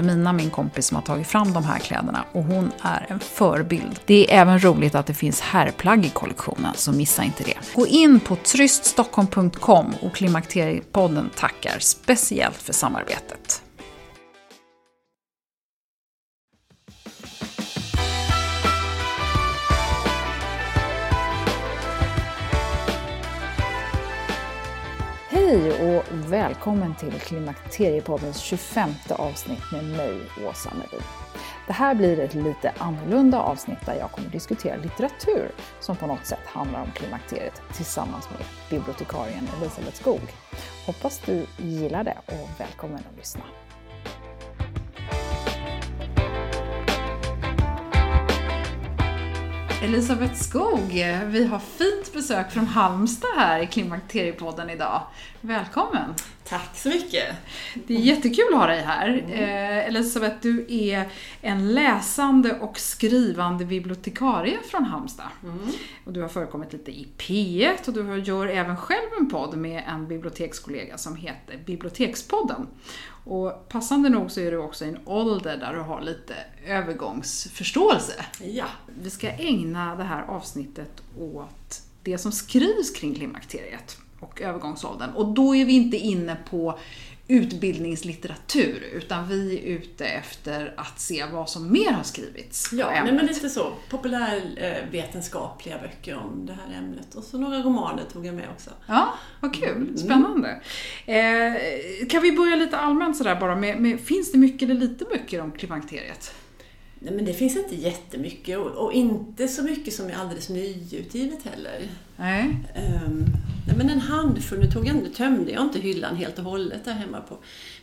Wilhelmina, min kompis, som har tagit fram de här kläderna och hon är en förebild. Det är även roligt att det finns herrplagg i kollektionen, så missa inte det. Gå in på tryststockholm.com och Klimakteriepodden tackar speciellt för samarbetet. Hej och välkommen till Klimakteriepoddens 25 avsnitt med mig, Åsa Melin. Det här blir ett lite annorlunda avsnitt där jag kommer diskutera litteratur som på något sätt handlar om klimakteriet tillsammans med bibliotekarien Elisabeth Skog. Hoppas du gillar det och välkommen att lyssna. Elisabeth Skog, vi har fint besök från Halmstad här i Klimakteriepodden idag. Välkommen! Tack så mycket! Det är jättekul att ha dig här. Mm. Elisabeth, du är en läsande och skrivande bibliotekarie från Halmstad. Mm. Och du har förekommit lite i P1 och du gör även själv en podd med en bibliotekskollega som heter Bibliotekspodden. Och passande nog så är du också i en ålder där du har lite övergångsförståelse. Ja. Vi ska ägna det här avsnittet åt det som skrivs kring klimakteriet och övergångsåldern. Och då är vi inte inne på utbildningslitteratur, utan vi är ute efter att se vad som mer har skrivits. Ja, nej, men lite så. Populärvetenskapliga böcker om det här ämnet. Och så några romaner tog jag med också. Ja, vad kul. Mm. Spännande. Mm. Eh, kan vi börja lite allmänt sådär bara med, med, finns det mycket eller lite böcker om klimakteriet? Nej, men det finns inte jättemycket och, och inte så mycket som är alldeles nyutgivet heller. Nej. Um, nej, men en handfull, nu tog jag, tömde jag inte hyllan helt och hållet där hemma på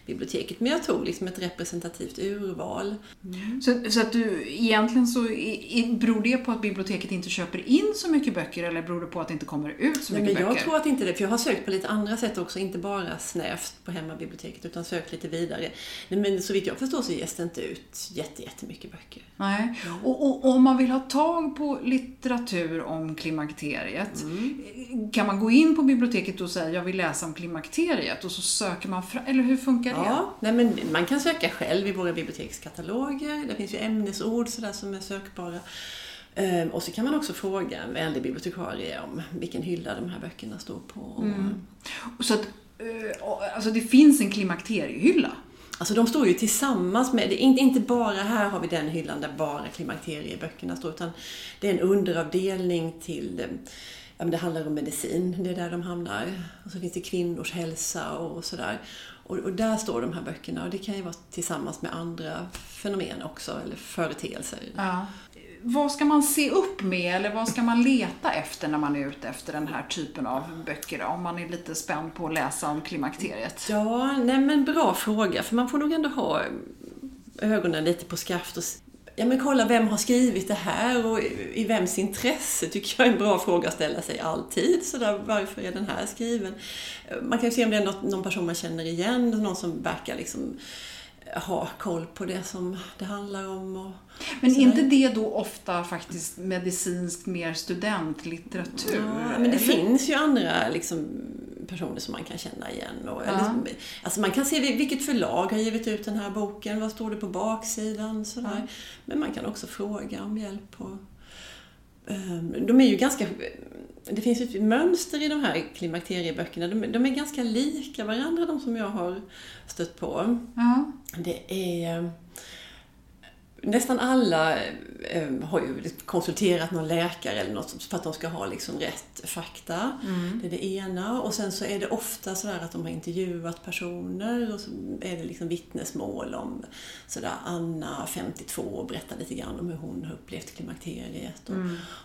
biblioteket. Men jag tog liksom ett representativt urval. Mm. Så, så att du, egentligen så i, beror det på att biblioteket inte köper in så mycket böcker eller beror det på att det inte kommer ut så Nej, mycket men jag böcker? Jag tror att inte det, för jag har sökt på lite andra sätt också, inte bara snävt på hemmabiblioteket utan sökt lite vidare. Men så vitt jag förstår så ges det inte ut jättemycket böcker. Nej, och, om man vill ha tag på litteratur om klimakteriet, mm. kan man gå in på biblioteket och säga jag vill läsa om klimakteriet och så söker man fram, eller hur funkar Ja, nej men man kan söka själv i våra bibliotekskataloger. Det finns ju ämnesord sådär som är sökbara. Ehm, och så kan man också fråga en vänlig bibliotekarie om vilken hylla de här böckerna står på. Mm. Så att, eh, alltså det finns en klimakteriehylla? Alltså de står ju tillsammans med, inte bara här har vi den hyllan där bara klimakterieböckerna står, utan det är en underavdelning till ja, men det handlar om medicin, det är där de hamnar. Och så finns det kvinnors hälsa och sådär. Och, och, där står de här böckerna och det kan ju vara tillsammans med andra fenomen också, eller företeelser. Ja. Vad ska man se upp med eller vad ska man leta efter när man är ute efter den här typen av böcker? Om man är lite spänd på att läsa om klimakteriet. Ja, nej men bra fråga. För man får nog ändå ha ögonen lite på skaft och ja, men kolla vem har skrivit det här och i vems intresse tycker jag är en bra fråga att ställa sig alltid. Så där, varför är den här skriven? Man kan ju se om det är något, någon person man känner igen, någon som verkar liksom ha koll på det som det handlar om. Och men är inte det då ofta faktiskt medicinskt mer studentlitteratur? Ja, men det eller? finns ju andra liksom, personer som man kan känna igen. Och, Ja. eller, alltså man kan se vil- vilket förlag har givit ut den här boken, vad står det på baksidan, sådär. Ja. Men man kan också fråga om hjälp. Och, ehm, de är ju ganska... Det finns ju ett mönster i de här klimakterieböckerna. De, de är ganska lika varandra, de som jag har stött på. Ja. Det är... Nästan alla eh, har ju konsulterat någon läkare eller något för att de ska ha liksom rätt fakta. Det är det ena. Och sen så är det ofta sådär att de har intervjuat personer och så är det liksom vittnesmål om sådär Anna, 52, berättar lite grann om hur hon har upplevt klimakteriet. Och,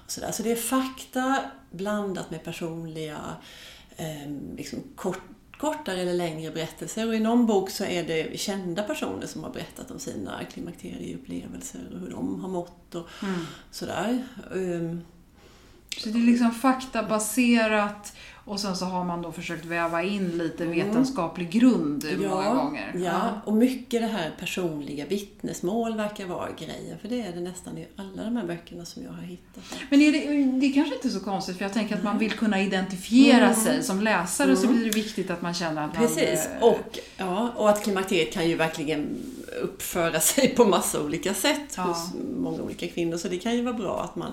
och sådär. Så det är fakta blandat med personliga eh, liksom kort, kortare eller längre berättelser. Och i någon bok så är det kända personer som har berättat om sina klimakterieupplevelser och hur de har mått och sådär. Um, Så det är liksom faktabaserat och sen så har man då försökt väva in lite vetenskaplig grund många gånger. Ja, och mycket det här personliga vittnesmål verkar vara grejen. För det är det nästan i alla de här böckerna som jag har hittat. Men det, det är kanske inte så konstigt för jag tänker att man vill kunna identifiera Mm. sig. Som läsare så blir det viktigt att man känner att man... Precis, eh, och, ja, och att klimakteriet kan ju verkligen uppföra sig på massa olika sätt Ja. hos många olika kvinnor. Så det kan ju vara bra att man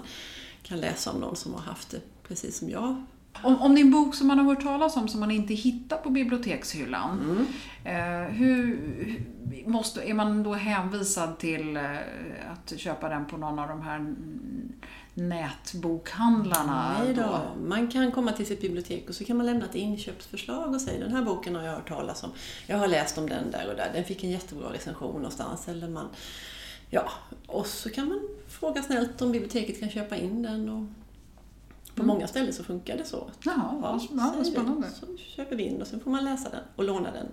kan läsa om någon som har haft det precis som jag. Om, om det är en bok som man har hört talas om som man inte hittar på bibliotekshyllan. Mm. Eh, hur, måste, är man då hänvisad till eh, att köpa den på någon av de här nätbokhandlarna? Nej då. Man kan komma till sitt bibliotek och så kan man lämna ett inköpsförslag och säga den här boken har jag hört talas om. Jag har läst om den där och där. Den fick en jättebra recension någonstans. Eller man, ja, och så kan man fråga snällt om biblioteket kan köpa in den. Och på många ställen så funkar det så. Jaha, ja, vad vi, spännande. Så köper vi in och sen får man läsa den och låna den.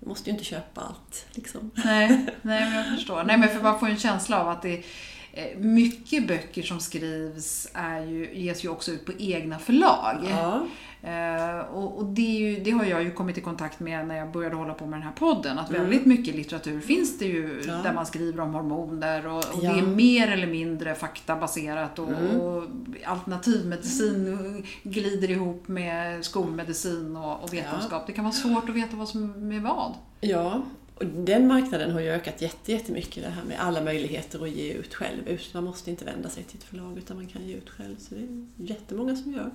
Du måste ju inte köpa allt. Liksom. Nej, nej men jag förstår. Nej men för man får en känsla av att det eh, mycket böcker som skrivs är ju, ges ju också ut på egna förlag. Ja. Eh, och det, ju, det har jag ju kommit i kontakt med när jag började hålla på med den här podden. Att Mm. väldigt mycket litteratur finns det ju Ja. där man skriver om hormoner och, och Ja. det är mer eller mindre faktabaserat och, Mm. och alternativmedicin glider ihop med skolmedicin och, och vetenskap. Det kan vara svårt att veta vad som är vad. Ja, och den marknaden har ju ökat jätte- jättemycket det här med alla möjligheter att ge ut själv. Man måste inte vända sig till ett förlag utan man kan ge ut själv. Så det är jättemånga som gör.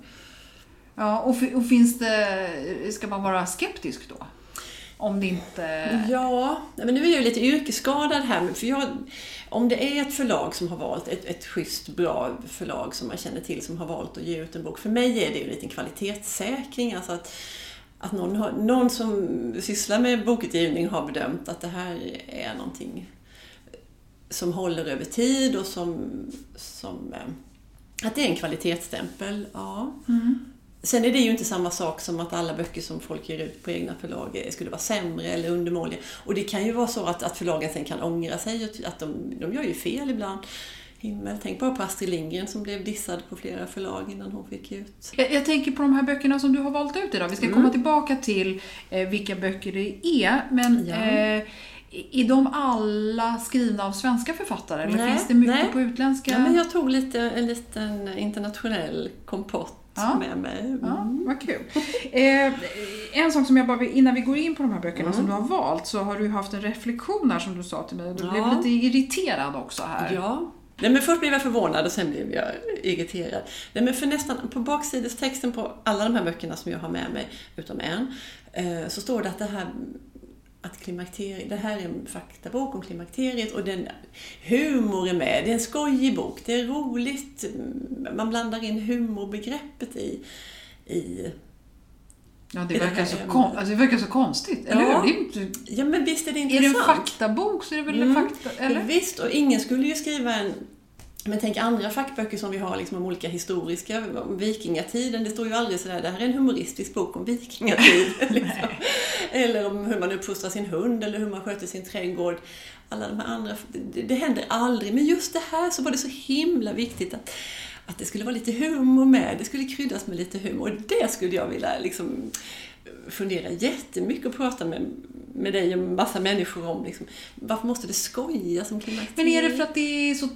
Ja, och, och finns det, ska man vara skeptisk då? Om det inte... Ja, men nu är jag ju lite yrkesskadad här. För jag, om det är ett förlag som har valt, ett, ett schysst, bra förlag som man känner till som har valt att ge ut en bok. För mig är det ju en liten kvalitetssäkring. Alltså att, att någon, har, någon som sysslar med bokutgivning har bedömt att det här är någonting som håller över tid och som, som eh, att det är en kvalitetsstämpel. Ja. Sen är det ju inte samma sak som att alla böcker som folk ger ut på egna förlag skulle vara sämre eller undermåliga. Och det kan ju vara så att, att förlagen sen kan ångra sig, och att de, de gör ju fel ibland. Himmel, tänk bara på Astrid Lindgren som blev dissad på flera förlag innan hon fick ut. Jag, jag tänker på de här böckerna som du har valt ut idag. Vi ska komma tillbaka till eh, vilka böcker det är. Men Ja. eh, är de alla skrivna av svenska författare? Eller Nej, finns det mycket nej. på utländska? Ja, men jag tog lite, en liten internationell kompott Ja. med mig. Mm. Ja, vad kul. Eh, en sak som jag bara vill, innan vi går in på de här böckerna Mm. som du har valt så har du haft en reflektion här som du sa till mig. Du Ja. blev lite irriterad också här. Ja. Nej, men först blev jag förvånad och sen blev jag irriterad. Nej, men för nästan på baksidestexten på alla de här böckerna som jag har med mig, utom en, eh, så står det att det här att klimakteriet, det här är en faktabok om klimakteriet och den humor är med. Det är en skojig bok, det är roligt. Man blandar in humorbegreppet i, i Ja, det verkar, så kon- alltså, det verkar så konstigt, eller Ja. hur? Det är, inte, Ja men visst är det är det en intressant. faktabok så är det väl en Mm. fakta, eller? Visst, och ingen skulle ju skriva en men tänk andra fackböcker som vi har liksom om olika historiska, om vikingatiden. Det står ju aldrig sådär, det här är en humoristisk bok om vikingatid. liksom. Eller om hur man uppfostrar sin hund eller hur man sköter sin trädgård. Alla de här andra, det, det händer aldrig. Men just det här så var det så himla viktigt att, att det skulle vara lite humor med. Det skulle kryddas med lite humor. Och det skulle jag vilja liksom fundera jättemycket och prata med, med dig och massa människor om. Liksom, varför måste det skojas om klimakteriet? Men är det för att det är så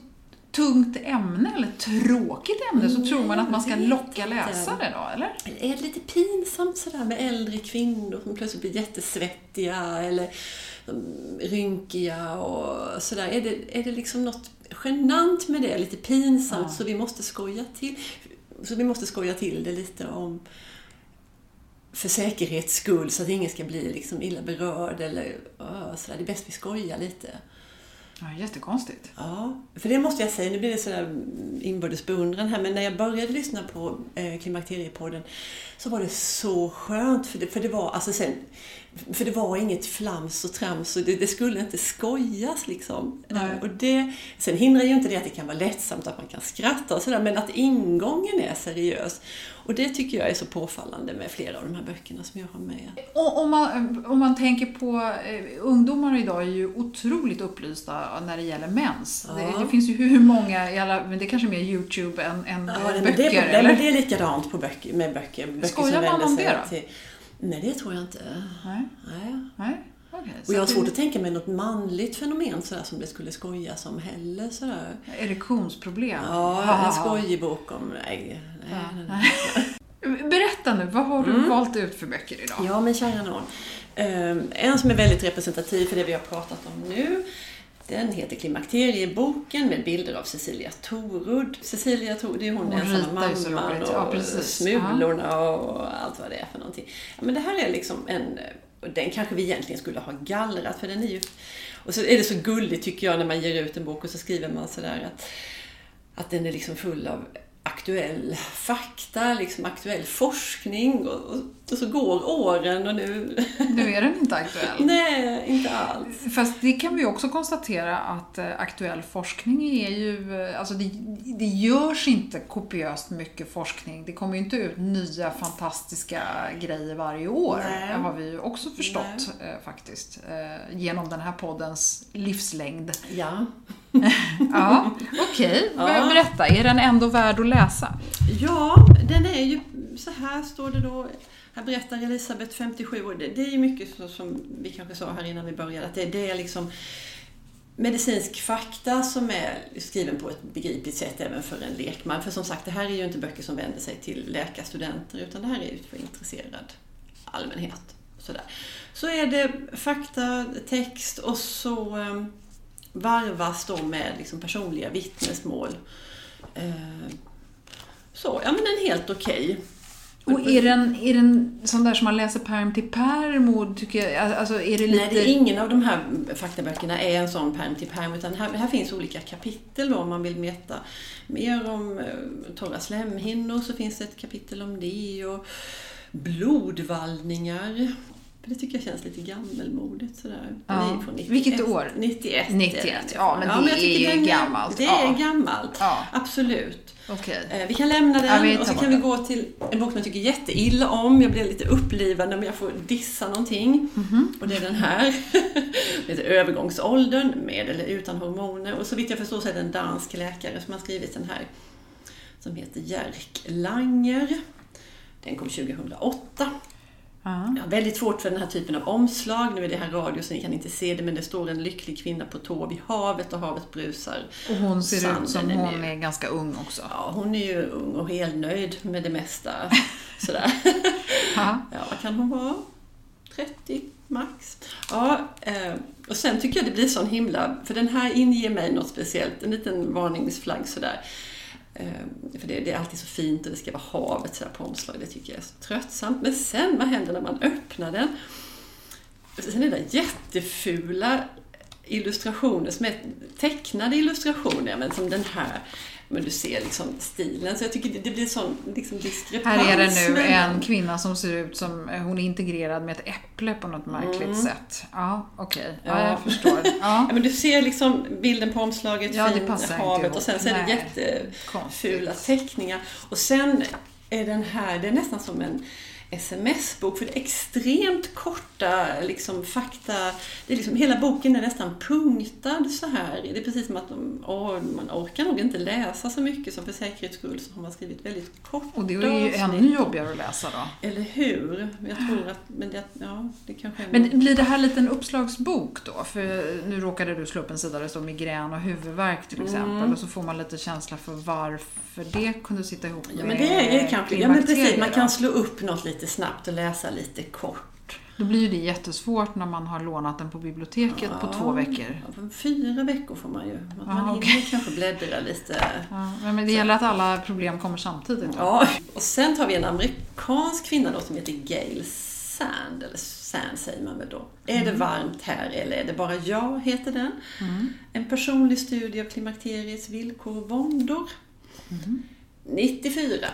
tungt ämne eller tråkigt ämne så tror man att man ska vet locka läsare då, eller? Är det lite pinsamt sådär med äldre kvinnor som plötsligt blir jättesvettiga eller mm, rynkiga och sådär? Är det, är det liksom något genant med det? Lite pinsamt Ja. så vi måste skoja till så vi måste skoja till det lite om för säkerhets skull så att ingen ska bli liksom illa berörd eller sådär. Det är bäst vi skojar lite. Ja, jättekonstigt. Ja, för det måste jag säga, nu blir det sådär inbördes beundran här, men när jag började lyssna på eh, Klimakteriepodden så var det så skönt, för det, för det var alltså sen, för det var inget flams och trams och det, det skulle inte skojas liksom. Nej. Eh, Och det, sen hindrar ju inte det att det kan vara lättsamt att man kan skratta och sådär, men att ingången är seriös. Och det tycker jag är så påfallande med flera av de här böckerna som jag har med. Och om man, om man tänker på eh, ungdomar idag är ju otroligt upplysta när det gäller mens. Ja. Det, det finns ju hur många, i alla, men det är kanske mer Youtube än, än Ja, men böcker, det, är, eller? det är likadant på böcker, med böcker. böcker Skojar som man om sig det då? Till, nej, det tror jag inte. Nej, Nej. nej. okej. Och jag har svårt det- att tänka mig något manligt fenomen sådär som det skulle skojas om heller. Sådär. Erektionsproblem. Ja, ha, en skojig bok om... Nej, nej, nej, nej. Berätta nu, vad har du Mm. valt ut för böcker idag? Ja, men kära nån. Ehm, En som är väldigt representativ för det vi har pratat om nu. Den heter Klimakterieboken med bilder av Cecilia Torud. Cecilia Torud, det är hon, Hon ensamma mamman och Ja. Smulorna och allt vad det är för någonting. Men det här är liksom en... Den kanske vi egentligen skulle ha gallrat för den är ju... Och så är det så gulligt tycker jag när man ger ut en bok och så skriver man sådär att, att den är liksom full av aktuell fakta, liksom aktuell forskning och, och, och så går åren och nu... Nu är den inte aktuell. Nej, inte alls. Fast det kan vi också konstatera att eh, aktuell forskning är ju, eh, alltså det, det görs inte kopiöst mycket forskning. Det kommer ju inte ut nya fantastiska grejer varje år. Nej. Det har vi ju också förstått eh, faktiskt. Genom den här poddens livslängd. Ja. Ja, okej. Ja. Berätta, är den ändå värd att läsa? ja, den är ju... Så här står det då. Här berättar Elisabeth, 57 år. Det, det är ju mycket så som vi kanske sa här innan vi började. Att det, det är liksom medicinsk fakta som är skriven på ett begripligt sätt även för en lekman. För som sagt, det här är ju inte böcker som vänder sig till läkarstudenter utan det här är ju för intresserad allmänhet. Sådär. Så är det fakta, text och så um, varvas då med liksom personliga vittnesmål. Eh, så, ja men den är helt okej. Och är den, är den sån där som man läser pärm till? Och tycker jag, alltså är det lite... Nej, det är ingen av de här faktaböckerna är en sån pärm till pärm utan här, här finns olika kapitel då om man vill veta mer om eh, torra slemhinnor så finns det ett kapitel om det och blodvallningar. Det tycker jag känns lite gammelmodigt sådär. Ja. ju från 91. Vilket år? 91. 91, är den. ja, men det jag tycker är den gammalt. Det Ja. är gammalt, Ja. absolut. Okej. Eh, Vi kan lämna Ja, den tar och så kan vi gå till en bok som jag tycker jätteilla om. Jag blir lite upplivad när jag får dissa någonting. Mhm. Och det är den här. Det heter Övergångsåldern med eller utan hormoner. Och så vitt jag förstår så är det en dansk läkare som har skrivit den här. Som heter Jerk Langer. Den kom 2008. Ja. Jag har väldigt svårt för den här typen av omslag. Nu är det här radio så ni kan inte se det men det står en lycklig kvinna på tå vid havet och havet brusar. Och hon ser Sanden ut som hon är ganska ung också. Ja, hon är ju ung och helnöjd med det mesta. Sådär. Ja. Ja, vad kan hon vara? 30 max. Ja, eh, och sen tycker jag det blir sån himla... För den här inger mig något speciellt. En liten varningsflagg sådär. Eh, för det, det är alltid så fint och det ska vara havet sådär på omslaget, Det tycker jag är så tröttsamt. Men sen, vad händer när man öppnar den? Sen är det jättefula illustrationer som är tecknade illustrationer, men som den här. Men du ser liksom stilen, så jag tycker det, det blir sån liksom diskrepans. Här är det nu en kvinna som ser ut som hon är integrerad med ett äpple på något märkligt sätt. Ja, okej. Ja, Mm. Ja. jag förstår. Ja. Ja, men du ser liksom bilden på omslaget, Ja, det fin passar inte havet och sen så är det jättefula teckningar. Och sen är den här, det är nästan som en, sms-bok. För det är extremt korta liksom, fakta. Det är liksom, hela boken är nästan punktad så här. Det är precis som att de, åh, man orkar nog inte läsa så mycket så för säkerhets skull så har man skrivit väldigt korta Och det är ju ännu jobbigare att läsa då. Eller hur? Jag tror att, men det, ja, det kanske är Men blir det här lite en uppslagsbok då? För nu råkade du slå upp en sida där det står migrän och huvudvärk till exempel. Mm. Och så får man lite känsla för varför det kunde sitta ihop med Ja men det är kanske, ja men precis, man kan slå upp något lite snabbt och läsa lite kort. Då blir ju det jättesvårt när man har lånat den på biblioteket på två veckor. Ja, fyra veckor får man ju. Att man Ja, hinner okej. kanske bläddra lite. Ja, men det gäller att alla problem kommer samtidigt. då. Ja. Och sen tar vi en amerikansk kvinna då som heter Gail Sand, eller Sand säger man väl då. Är det varmt här eller är det bara jag, heter den. En personlig studie av klimakteriets villkor och våndor. 94.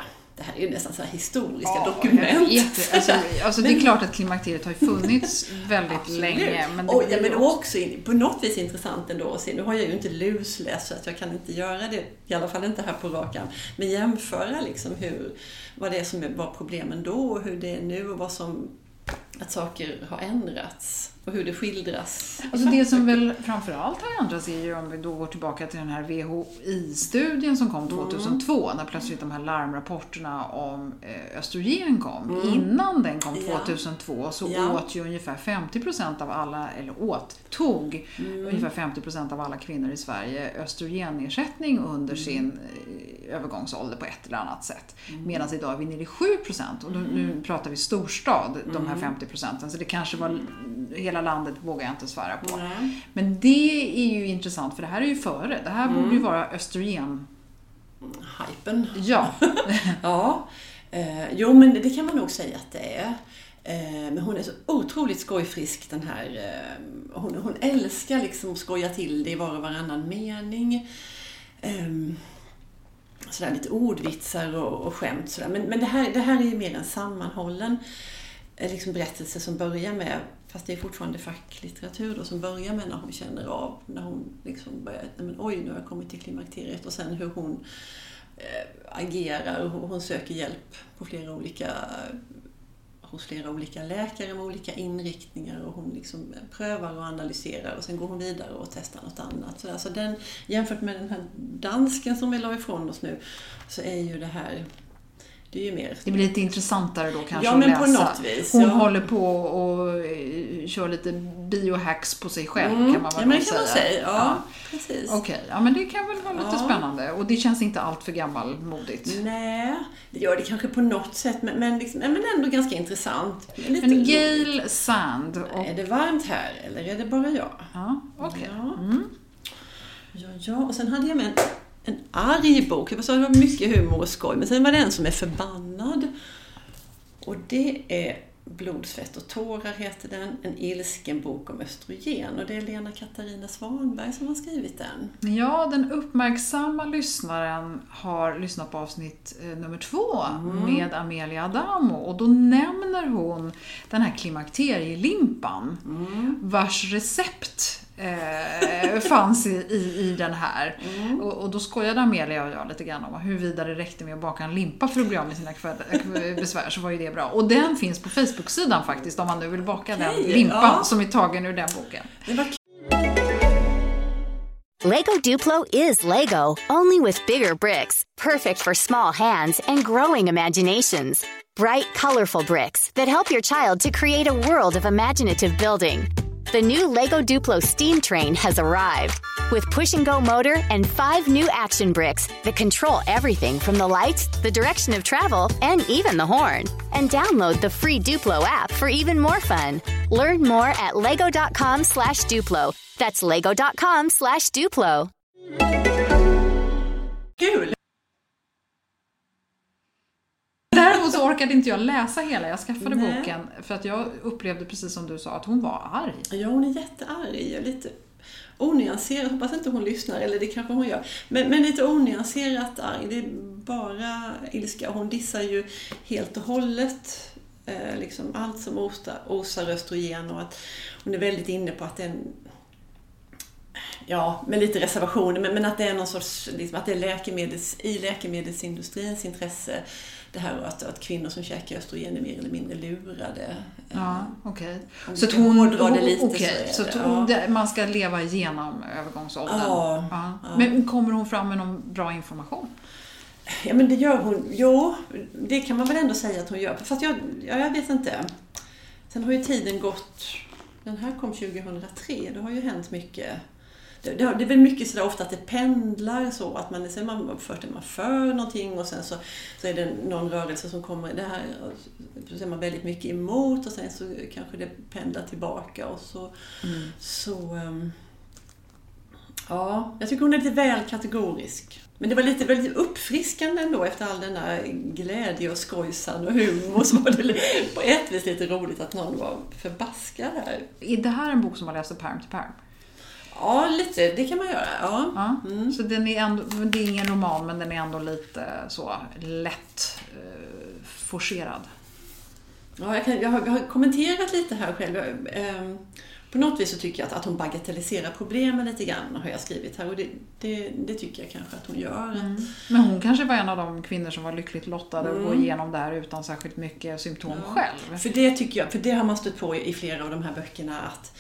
Det här är ju nästan så här historiska Ja, dokument. Jätte, alltså, alltså det är klart att klimakteriet har ju funnits väldigt Absolut. länge. Men det och, ja, men ju också in, på något vis intressant ändå att se. Nu har jag ju inte lusläst så att jag kan inte göra det, i alla fall inte här på rak arm. Men jämföra liksom hur, vad det är som var problemen då och hur det är nu och vad som, att saker har ändrats och hur det skildras. Alltså det som väl framförallt har ändrats är ju om vi då går tillbaka till den här VHI-studien som kom 2002 när plötsligt de här larmrapporterna om eh, östrogen kom. Innan den kom Ja. 2002 så Ja. åt ju ungefär 50% av alla, eller åt, tog ungefär 50% av alla kvinnor i Sverige östrogenersättning under sin eh, övergångsålder på ett eller annat sätt. Medan idag är vi nere i 7% och nu pratar vi storstad, de här 50%. Så det kanske var hela landet vågar jag inte svära på. Nej. Men det är ju intressant för det här är ju före. Det här borde ju vara östrogen. Hypen. Ja, Ja, eh, jo men det kan man nog säga att det är. Eh, men hon är så otroligt skojfrisk den här. Eh, hon, hon älskar liksom att skoja till det i var och varannan mening. Eh, sådär lite ordvitsar och, och skämt sådär. Men, men det, här, det här är ju mer en sammanhållen liksom berättelse som börjar med, fast det är fortfarande facklitteratur då, som börjar med när hon känner av, när hon liksom börjar, nej men oj nu har jag kommit till klimakteriet och sen hur hon eh, agerar och hon söker hjälp på flera olika hos flera olika läkare med olika inriktningar och hon liksom prövar och analyserar och sen går hon vidare och testar något annat. Så, där. så den, jämfört med den här dansken som vi la ifrån oss nu så är ju det här, det är ju mer det blir lite intressantare då kanske Ja, att men läsa. på något vis, Hon ja. håller på och eh, kör lite biohacks på sig själv Mm, kan man väl ja, men kan man säga. Ja, precis. Okej, ja men det kan väl vara lite Ja. spännande. Och det känns inte allt för gammalmodigt. Nej, det gör det kanske på något sätt, men, men, liksom, ja, men ändå ganska intressant. Lite Men. Gail Sand och... Är det varmt här eller är det bara jag? Ja, okej. Ja. ja, ja. Och sen hade jag med en, en arg bok. Jag sa det var mycket humor och skoj, men sen var det en som är förbannad. Och det är Blod, svett och tårar heter den. En ilsken bok om östrogen. Och det är Lena Katarina Svanberg som har skrivit den. Ja, den uppmärksamma lyssnaren har lyssnat på avsnitt eh, nummer två med Amelia Adamo och då nämner hon den här klimakterielimpan vars recept eh, fanns i, i, i den här. Och, och då skojade Amelia och jag lite grann om huruvida det räckte med att baka en limpa för att bli av med sina kväll, eh, besvär så var ju det bra. Och den finns på Facebook-sidan faktiskt om man nu vill baka den Okej, limpan ja. som är tagen ur den boken. Lego Duplo is Lego, only with bigger bricks, perfect for small hands and growing imaginations. Bright, colorful bricks that help your child to create a world of imaginative building. The new Lego Duplo steam train has arrived with push and go motor and five new action bricks that control everything from the lights, the direction of travel, and even the horn. And download the free Duplo app for even more fun. Learn more at lego.com slash Duplo. That's lego.com slash Duplo. Så orkade inte jag läsa hela. Jag skaffade Nej. boken för att jag upplevde precis som du sa att hon var arg. Ja, hon är jättearg lite onyanserad. Hoppas inte hon lyssnar, eller det kanske hon gör. Men, men lite onyanserat arg. Det är bara ilska. Hon dissar ju helt och hållet eh, liksom allt som osar, osar östrogen och att hon är väldigt inne på att den ja, med lite reservationer, men, men att det är någon sorts, liksom, att det är läkemedels, i läkemedelsindustrins intresse det här att, att kvinnor som käkar östrogen är mer eller mindre lurade. Ja, okej. Om Så hon, hårdrar det lite okej, så så ja. hon, det- man ska leva igenom övergångsåldern? Ja, Ja. ja. Men kommer hon fram med någon bra information? Ja men det gör hon. Jo, det kan man väl ändå säga att hon gör. Fast jag, ja, jag vet inte. Sen har ju tiden gått. Den här kom 2003. Det har ju hänt mycket. Det, det, är väl mycket sådär ofta att det pendlar så att man, sen man, först är man för någonting och sen så, så är det någon rörelse som kommer, det här, så är man väldigt mycket emot och sen så kanske det pendlar tillbaka och så, så ehm, Ja, jag tycker hon är lite väl kategorisk. Men det var lite väldigt uppfriskande ändå efter all denna glädje och skojsan och humor. Så var det på ett vis lite roligt att någon var förbaskad här. Är det här en bok som man läser pärm till pärm? Ja, lite. Det kan man göra. Ja. Ja. Så den är ändå, det är ingen roman men den är ändå lite så lätt eh, forcerad. Ja, jag, kan, jag, har, jag har kommenterat lite här själv. Ehm, på något vis så tycker jag att, att hon bagatelliserar problemen lite grann, har jag skrivit här. Och det, det, det tycker jag kanske att hon gör. Men hon kanske var en av de kvinnor som var lyckligt lottade att gå igenom det här utan särskilt mycket symptom själv. För det tycker jag, för det har man stött på i flera av de här böckerna att,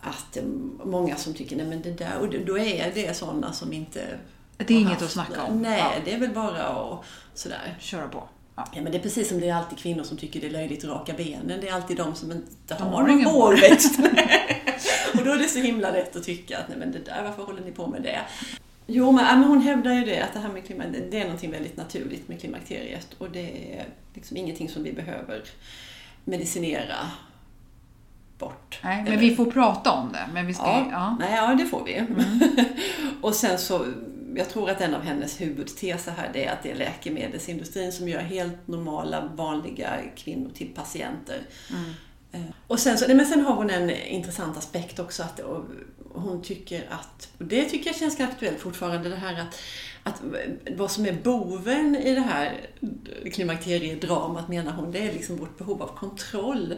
att många som tycker, nej men det där, och då är det sådana som inte Det är inget haft att snacka om. Nej, Ja. det är väl bara att sådär. Köra på. Ja. Ja, men det är precis som det är alltid kvinnor som tycker det är löjligt att raka benen. Det är alltid de som inte De har någon hårväxt. och då är det så himla lätt att tycka att nej men det där, varför håller ni på med det? Jo, men hon hävdar ju det att det här med klimakteriet, det är någonting väldigt naturligt med klimakteriet och det är liksom ingenting som vi behöver medicinera bort. Nej, men Eller- vi får prata om det. Men vi ska, Ja, ja. Nej, ja det får vi. och sen så, jag tror att en av hennes huvudteser här det är att det är läkemedelsindustrin som gör helt normala, vanliga kvinnor till patienter. Eh, Och sen, så, nej, men sen har hon en intressant aspekt också. Att, hon tycker att, och det tycker jag känns ganska aktuellt fortfarande, det här att, att vad som är boven i det här klimakteriedramat menar hon, det är liksom vårt behov av kontroll.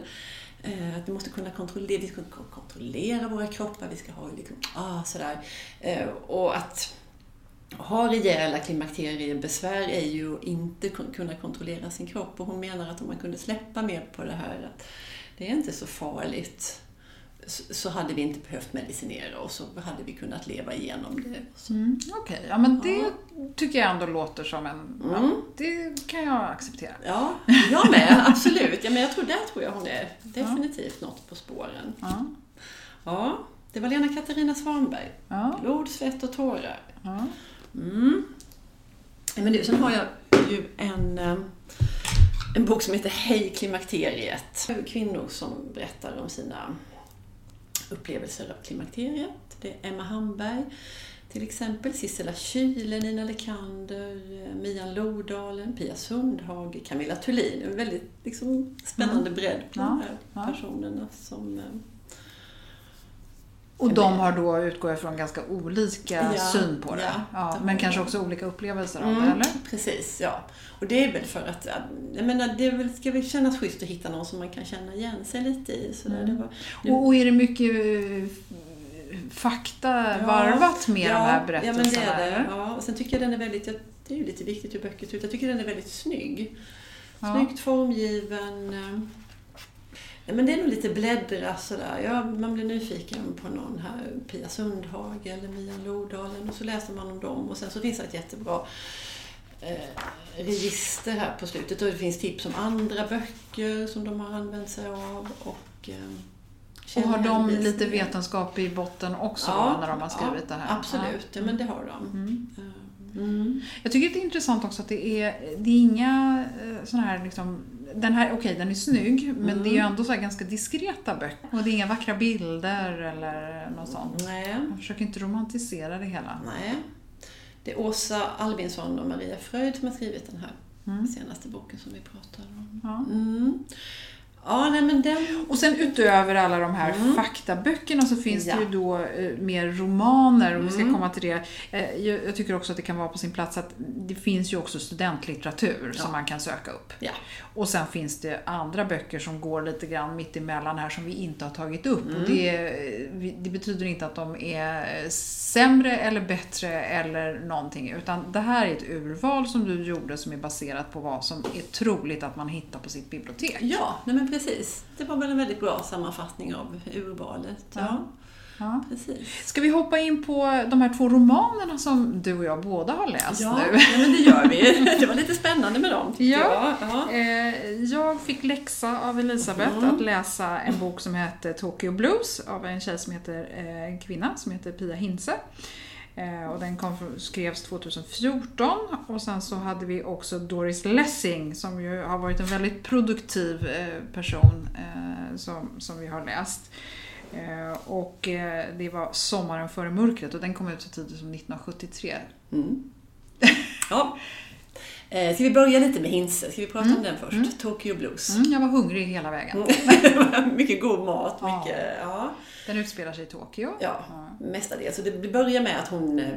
Eh, att vi måste kunna kontrollera, vi ska kontrollera våra kroppar, vi ska ha liksom, ah, sådär. Eh, och att ha rejäla klimakteriebesvär är ju att inte kunna kontrollera sin kropp. Och hon menar att om man kunde släppa mer på det här, att det är inte så farligt, så- hade vi inte behövt medicinera och så hade vi kunnat leva igenom det. Mm, Okej, ja men det tycker jag ändå låter som en... Ja, det kan jag acceptera. Ja, jag med, absolut. Ja, men jag tror, där tror jag hon är definitivt något på spåren. Ja, Ja, det var Lena Katarina Svanberg. ja, Blod, svett och tårar. ja. Mm. Men nu, sen har jag ju en, eh, en bok som heter Hej klimakteriet. Kvinnor som berättar om sina upplevelser av klimakteriet. Det är Emma Hamberg till exempel, Sissela Kyle, Nina Lekander, Mian Lodalen, Pia Sundhage, Camilla Thulin. En väldigt liksom, spännande bredd på Ja, de här ja. personerna som eh, Och de har då, utgår jag från, ganska olika Ja, syn på det. ja, Ja, men kanske också olika upplevelser av det, Mm, eller? Precis, ja. Och det är väl för att, jag menar, det väl, ska väl kännas schysst att hitta någon som man kan känna igen sig lite i. Sådär. Mm. Var, nu- Och, och är det mycket eh, fakta Ja, varvat med ja, de här Ja, berättelserna? men det är det. Ja, och sen tycker jag den är väldigt, det är ju lite viktigt hur böcker ser ut, jag tycker den är väldigt snygg. Ja. Snyggt formgiven. Ja, men det är nog lite bläddra sådär. Ja, man blir nyfiken på någon här, Pia Sundhage eller Mia Lodalen och så läser man om dem och sen så finns det ett jättebra eh, register här på slutet och det finns tips om andra böcker som de har använt sig av och eh, Och har de lite vetenskap i botten också Ja, när de har skrivit ja, det här? Absolut, ja. men det har de. Mm. Eh, Mm. Jag tycker det är intressant också att det är, det är inga eh, sådana här liksom, den här, okej den är snygg, men Mm. det är ju ändå så ganska diskreta böcker. Och det är inga vackra bilder eller något sånt. Nej. Jag försöker inte romantisera det hela. Nej. Det är Åsa Albinsson och Maria Fröjd som har skrivit den här Mm. senaste boken som vi pratade om. Ja. Mm. Ja, nej men den... Och sen utöver alla de här faktaböckerna så finns Ja. det ju då eh, mer romaner och vi ska komma till det. Eh, jag, jag tycker också att det kan vara på sin plats att det finns ju också studentlitteratur som man kan söka upp. Ja. Och sen finns det andra böcker som går lite grann mitt emellan här som vi inte har tagit upp. Mm. Och det, vi- det betyder inte att de är sämre eller bättre eller någonting. Utan det här är ett urval som du gjorde som är baserat på vad som är troligt att man hittar på sitt bibliotek. Ja, nej men precis. Det var väl en väldigt bra sammanfattning av urvalet. Ja, Ja. precis. Ska vi hoppa in på de här två romanerna som du och jag båda har läst Ja, nu? nej, men det gör vi. Det var lite spännande med dem. Ja. jag. ja. Eh, Jag fick läxa av Elisabeth Mm. att läsa en bok som heter Tokyo Blues av en tjej som heter, eh, en kvinna som heter Pia Hintze. Eh, Och den kom, skrevs 2014 och sen så hade vi också Doris Lessing som ju har varit en väldigt produktiv eh, person eh, som, som vi har läst. Och det var Sommaren före mörkret och den kom ut så tidigt som 1973. Mm. ja. Eh, Ska vi börja lite med Hinse? Ska vi prata om den först? Tokyo Blues. Mm, jag var hungrig hela vägen. mycket god mat. Ja. Mycket, ja. Den utspelar sig i Tokyo. Ja, mestadels. Så det börjar med att hon eh,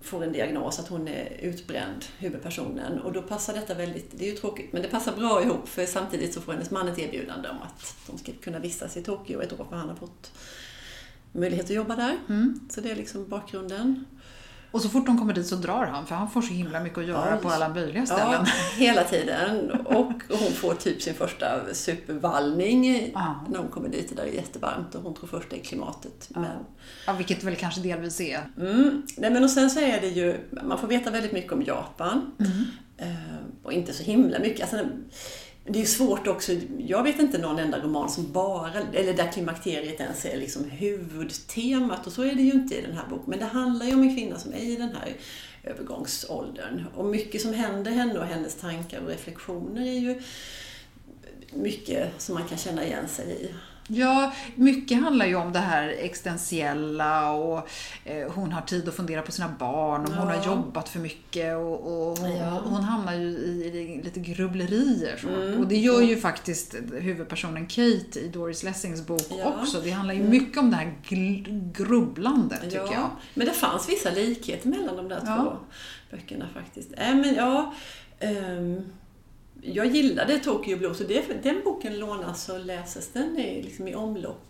får en diagnos att hon är utbränd, huvudpersonen. Och då passar detta väldigt, det är ju tråkigt, men det passar bra ihop för samtidigt så får hennes man ett erbjudande om att de ska kunna vistas i Tokyo ett år för han har fått möjlighet att jobba där. Mm. Så det är liksom bakgrunden. Och så fort de kommer dit så drar han för han får så himla mycket att göra Ja, på alla möjliga Ja, ställen. hela tiden. Och hon får typ sin första supervallning Ja. när hon kommer dit. Där det är jättevarmt och hon tror först det är klimatet. Men Ja, vilket väl kanske delvis är. Mm. Nej, men och sen så är det ju, man får veta väldigt mycket om Japan. Eh, och inte så himla mycket. Alltså, det är svårt också, jag vet inte någon enda roman som bara, eller där klimakteriet ens är liksom huvudtemat och så är det ju inte i den här boken. Men det handlar ju om en kvinna som är i den här övergångsåldern. Och mycket som händer henne och hennes tankar och reflektioner är ju mycket som man kan känna igen sig i. Ja, mycket handlar ju om det här existentiella och eh, hon har tid att fundera på sina barn och hon Ja. har jobbat för mycket och, och hon, Ja. hon hamnar ju i, lite grubblerier. Så. Mm. Och det gör ju faktiskt huvudpersonen Kate i Doris Lessings bok Ja. Mm. också. Det handlar ju mycket om det här grubblandet tycker jag. Men det fanns vissa likheter mellan de där två böckerna faktiskt. Äh, men ja, ehm, jag gillade Tokyo Blues och det, den boken lånas och läses. Den är liksom i omlopp.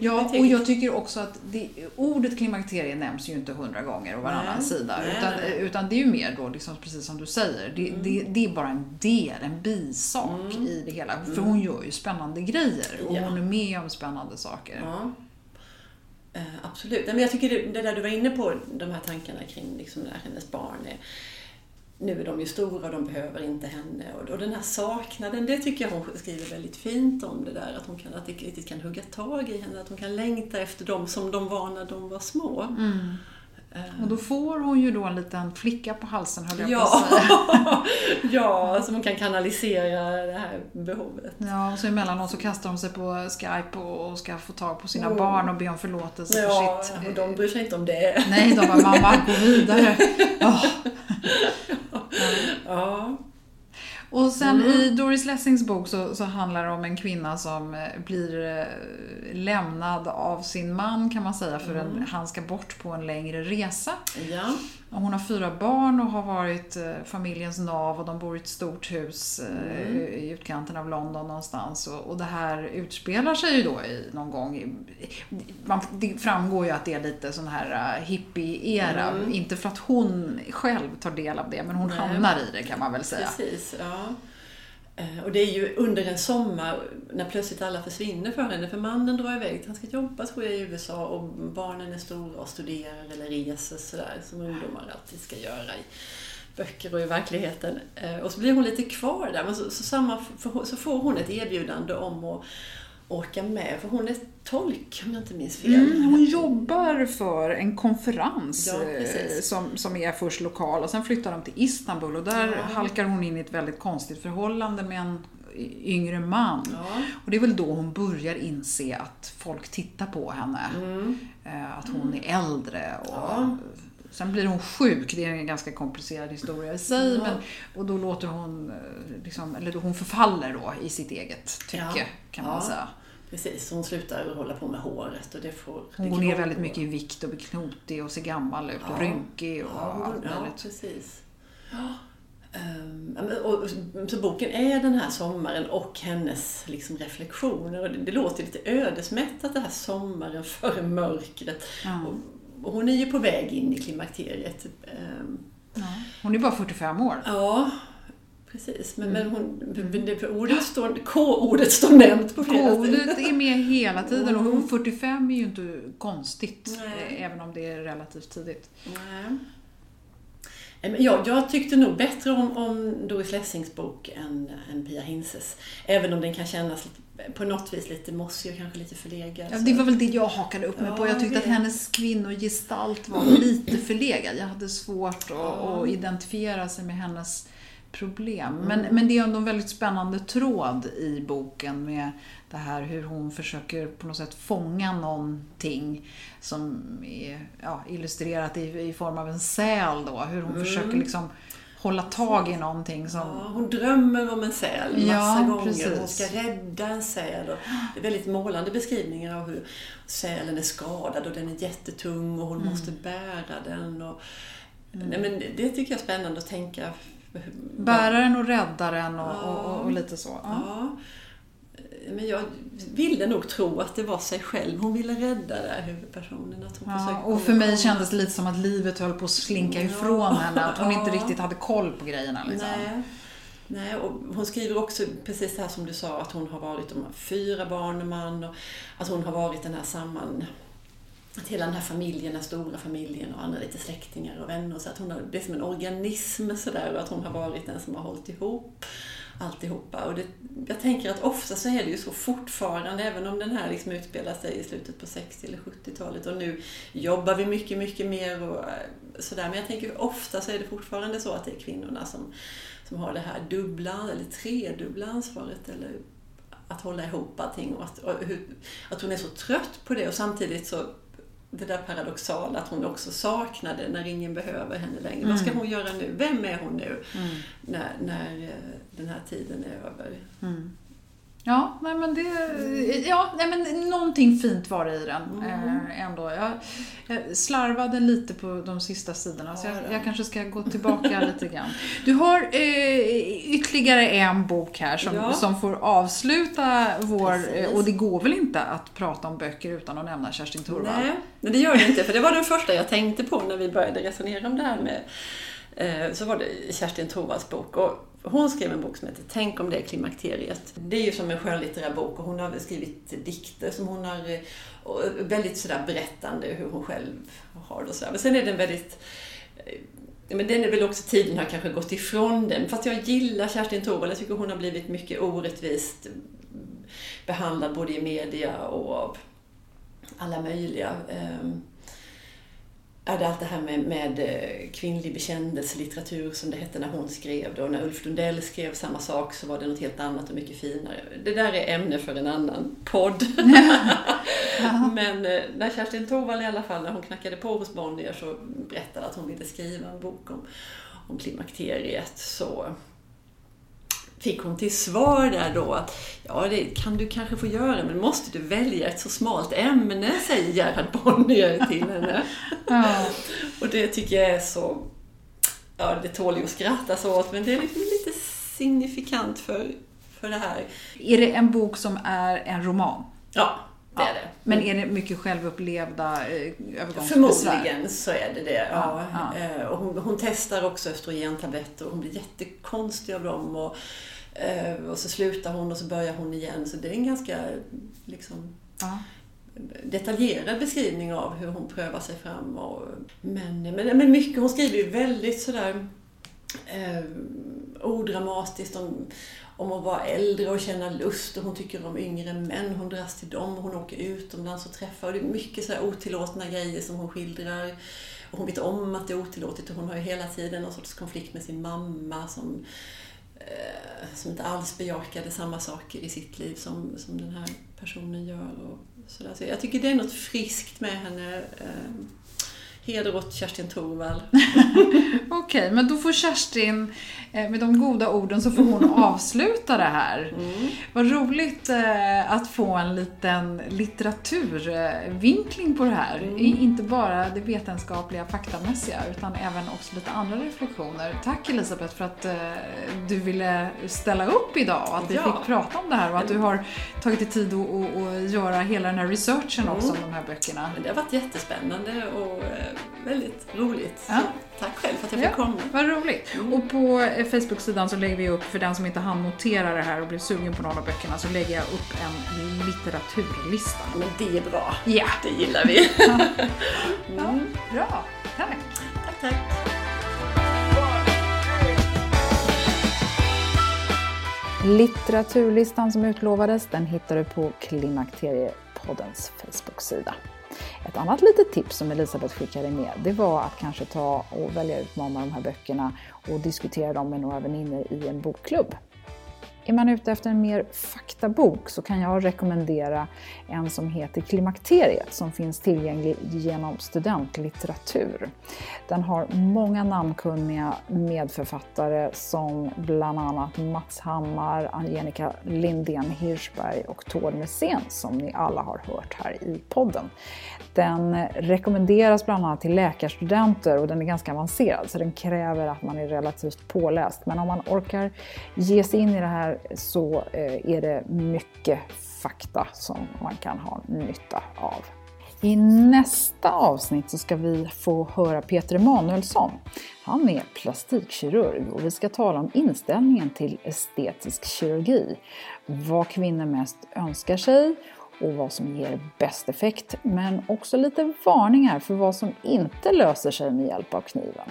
Ja, och jag tycker också att det, ordet klimakterie nämns ju inte hundra gånger och varannan Nej, sida. nej, utan, nej. utan det är ju mer då, liksom, precis som du säger, det, det, det är bara en del, en bisak i det hela. För hon gör ju spännande grejer och Ja. hon är med om spännande saker. Ja. Eh, absolut. Men jag tycker det, det där du var inne på, de här tankarna kring liksom när hennes barn är nu är de ju stora och de behöver inte henne. Och, den här saknaden, det tycker jag hon skriver väldigt fint om det där. Att hon kan, att det riktigt kan hugga tag i henne, att hon kan längta efter dem som de var när de var små. Mm. Och då får hon ju då en liten flicka på halsen, höll jag på Ja, att säga. ja som hon kan kanalisera det här behovet. Ja, och så emellanåt så kastar hon sig på Skype och ska få tag på sina Mm. barn och be om förlåtelse Ja, för sitt... och de bryr sig inte om det. Nej, de bara mamma, gå vidare. Åh. Ja. Och sen Mm. i Doris Lessings bok så, så handlar det om en kvinna som eh, blir eh, lämnad av sin man kan man säga för Mm. en, han ska bort på en längre resa. ja. Hon har fyra barn och har varit eh, familjens nav och de bor i ett stort hus Mm. i utkanten av London någonstans. Och, och det här utspelar sig ju då i, någon gång man, Det framgår ju att det är lite sån här hippie-era. Mm. Inte för att hon själv tar del av det men hon Nej. hamnar i det kan man väl säga. Precis, ja. Eh, och det är ju under en sommar när plötsligt alla försvinner för henne. För mannen drar iväg, han ska jobba tror jag i USA och barnen är stora och studerar eller reser sådär som ungdomar alltid ska göra i böcker och i verkligheten. Eh, och så blir hon lite kvar där, men så, så, samma, så får hon ett erbjudande om att åka med, för hon är tolk om jag inte minns fel. Mm, hon jobbar för en konferens Ja, eh, som, som är först lokal och sen flyttar de till Istanbul och där Ja. halkar hon in i ett väldigt konstigt förhållande med en yngre man. Ja. Och det är väl då hon börjar inse att folk tittar på henne. Mm. Eh, Att hon är äldre och. Sen blir hon sjuk, det är en ganska komplicerad historia i sig. Ja. Men, och då låter hon, eh, liksom, eller då hon förfaller då i sitt eget tycke Ja. kan man Ja. säga. Precis, hon slutar hålla på med håret och det får... Hon går ner väldigt mycket i vikt och blir knotig och ser gammal ut och Ja. rynkig och Ja, allt ja möjligt. precis. Ehm, ja, men, och, så boken är den här sommaren och hennes liksom, reflektioner. Och det, det låter lite ödesmättat det här sommaren före mörkret. Ja. Och hon är ju på väg in i klimakteriet. Ehm, Ja. Hon är bara 45 år. ja, precis. Men, Mm. men hon, ordet står, K-ordet står nämnt på flera. Kodet är med hela tiden och Mm. hon 45 är ju inte konstigt. Nej. Även om det är relativt tidigt. Nej. Men Jag, jag tyckte nog bättre om, om Doris Lessings bok än, än Pia Hinses. Även om den kan kännas på något vis lite mossig och kanske lite förlegad. Ja, det var väl det jag hakade upp mig på. Ja, Jag tyckte att det- hennes kvinnogestalt var lite förlegad. Jag hade svårt att, Ja. att identifiera sig med hennes problem. Mm. Men, men det är ändå en väldigt spännande tråd i boken med det här hur hon försöker på något sätt fånga någonting som är ja, illustrerat i, i form av en säl då. Hur hon Mm. försöker liksom hålla tag i någonting som... Ja, hon drömmer om en säl massa Ja, gånger. precis. Hon ska rädda en säl. Och det är väldigt målande beskrivningar av hur sälen är skadad och den är jättetung och hon Mm. måste bära den. Och, nej, men det, det tycker jag är spännande att tänka. Bäraren och räddaren och, Ja. och, och, och lite så. Ja. Men jag ville nog tro att det var sig själv hon ville rädda där huvudpersonen. Att hon Ja, och för mig kändes det lite som att livet höll på att slinka ifrån Ja, henne. Att hon inte ja. riktigt hade koll på grejerna. Liksom. Nej. Nej, och hon skriver också precis det här som du sa, att hon har varit de fyra barn och man. Och att hon har varit den här samman... Att hela den här familjen, den stora familjen och andra lite släktingar och vänner. Så att hon har, det är som en organism sådär och att hon har varit den som har hållit ihop alltihopa. Och det, jag tänker att ofta så är det ju så fortfarande, även om den här liksom utspelar sig i slutet på 60 eller 70-talet och nu jobbar vi mycket, mycket mer och eh, sådär. Men jag tänker ofta så är det fortfarande så att det är kvinnorna som, som har det här dubbla eller tredubbla ansvaret eller att hålla ihop allting och att, och hur, att hon är så trött på det och samtidigt så det där paradoxala att hon också saknade när ingen behöver henne längre. Vad ska hon göra nu? Vem är hon nu? Mm. När, när eh, den här tiden är över. Mm. Ja, nej men det... Ja, nej men någonting fint var det i den Mm. eh, ändå. Jag, jag slarvade lite på de sista sidorna så Ja, jag, jag kanske ska gå tillbaka lite grann. Du har eh, ytterligare en bok här som, Ja. som får avsluta vår... Precis. eh, Och det går väl inte att prata om böcker utan att nämna Kerstin Thorvald? Nej, men det gör det inte. För det var den första jag tänkte på när vi började resonera om det här med eh, så var det Kerstin Thorvalds bok. Och hon skrev en bok som heter Tänk om det är klimakteriet. Det är ju som en skönlitterär bok och hon har skrivit dikter som hon har väldigt sådär berättande hur hon själv har det och sådär. Men sen är den väldigt eh, men den är väl också, tiden har kanske gått ifrån den. Fast jag gillar Kerstin Thorvald. Jag tycker hon har blivit mycket orättvist behandlad både i media och av alla möjliga. Ehm, är allt det här med, med eh, kvinnlig bekännelselitteratur som det hette när hon skrev det. Och när Ulf Lundell skrev samma sak så var det något helt annat och mycket finare. Det där är ämne för en annan podd. Men eh, när Kerstin Thorvald i alla fall, när hon knackade på hos Bonnier så berättade att hon ville skriva en bok om, om klimakteriet så fick hon till svar där då att ja, det kan du kanske få göra, men måste du välja ett så smalt ämne, säger Gerhard Bonnier till henne. Ja. Och det tycker jag är så... Ja, det tål ju att skrattas åt, men det är liksom lite signifikant för, för det här. Är det en bok som är en roman? Ja, det Ja. är det. Men är det mycket självupplevda eh, övergångsbesvär? Förmodligen så är det det. Ja. Ja, Eh, Och hon, hon testar också östrogentabletter och hon blir jättekonstig av dem. Och, och så slutar hon och så börjar hon igen. Så det är en ganska liksom, Ja. detaljerad beskrivning av hur hon prövar sig fram. Och, men, men, men mycket, hon skriver ju väldigt sådär eh, odramatiskt om, om att vara äldre och känna lust och hon tycker om yngre män. Hon dras till dem och hon åker utomlands och träffar. Och det är mycket sådär otillåtna grejer som hon skildrar. Och hon vet om att det är otillåtet och hon har ju hela tiden någon sorts konflikt med sin mamma som, eh, Eh, som inte alls bejakade samma saker i sitt liv som, som den här personen gör. Och sådär. Så jag tycker det är något friskt med henne. Eh, Heder åt Kerstin Thorvall. Okej, okay, men då får Kerstin, eh, med de goda orden, så får hon avsluta det här. Mm. Vad roligt eh, att få en liten litteraturvinkling på det här. Mm. Inte bara det vetenskapliga, faktamässiga, utan även också lite andra reflektioner. Tack Elisabeth för att eh, du ville ställa upp idag och att vi ja. fick prata om det här och att du har tagit dig tid att göra hela den här researchen mm. också om de här böckerna. Det har varit jättespännande och väldigt roligt. Ja. Tack själv för att jag fick ja, komma. Vad roligt. Mm. Och på eh, Facebook-sidan så lägger vi upp, för den som inte hann notera det här och blev sugen på någon av böckerna, så lägger jag upp en litteraturlista. Men det är bra. Ja. Det gillar vi. ja. Bra. Tack. Tack, tack. Litteraturlistan som utlovades, den hittar du på Klimakteriepoddens Facebook-sida. Ett annat litet tips som Elisabeth skickade med, det var att kanske ta och välja ut någon av de här böckerna och diskutera dem med några vänner i en bokklubb. Är man ute efter en mer faktabok så kan jag rekommendera en som heter Klimakteriet som finns tillgänglig genom studentlitteratur. Den har många namnkunniga medförfattare som bland annat Mats Hammar, Angelica Lindén Hirschberg och Tord Messén som ni alla har hört här i podden. Den rekommenderas bland annat till läkarstudenter och den är ganska avancerad så den kräver att man är relativt påläst. Men om man orkar ge sig in i det här så eh, är det mycket fakta som man kan ha nytta av. I nästa avsnitt så ska vi få höra Peter Emanuelsson. Han är plastikkirurg och vi ska tala om inställningen till estetisk kirurgi. Vad kvinnor mest önskar sig och vad som ger bäst effekt, men också lite varningar för vad som inte löser sig med hjälp av kniven.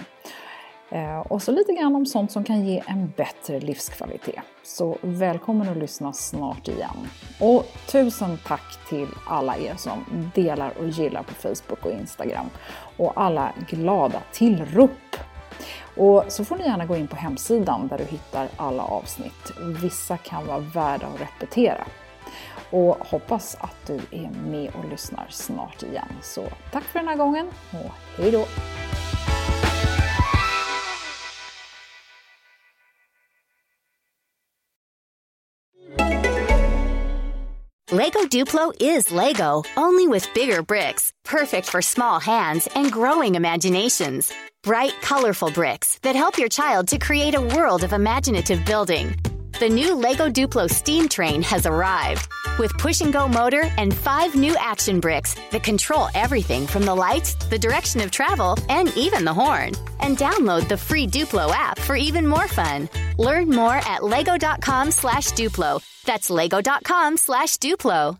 Eh, och så lite grann om sånt som kan ge en bättre livskvalitet. Så välkommen att lyssna snart igen. Och tusen tack till alla er som delar och gillar på Facebook och Instagram. Och alla glada tillrop! Och så får ni gärna gå in på hemsidan där du hittar alla avsnitt. Vissa kan vara värda att repetera. Och hoppas att du är med och lyssnar snart igen. Så tack för den här gången och hejdå! Lego Duplo is Lego, only with bigger bricks, perfect for small hands and growing imaginations. Bright, colorful bricks that help your child to create a world of imaginative building. The new Lego Duplo steam train has arrived with push and go motor and five new action bricks that control everything from the lights, the direction of travel, and even the horn. And download the free Duplo app for even more fun. Learn more at lego.com slash Duplo. That's lego.com slash Duplo.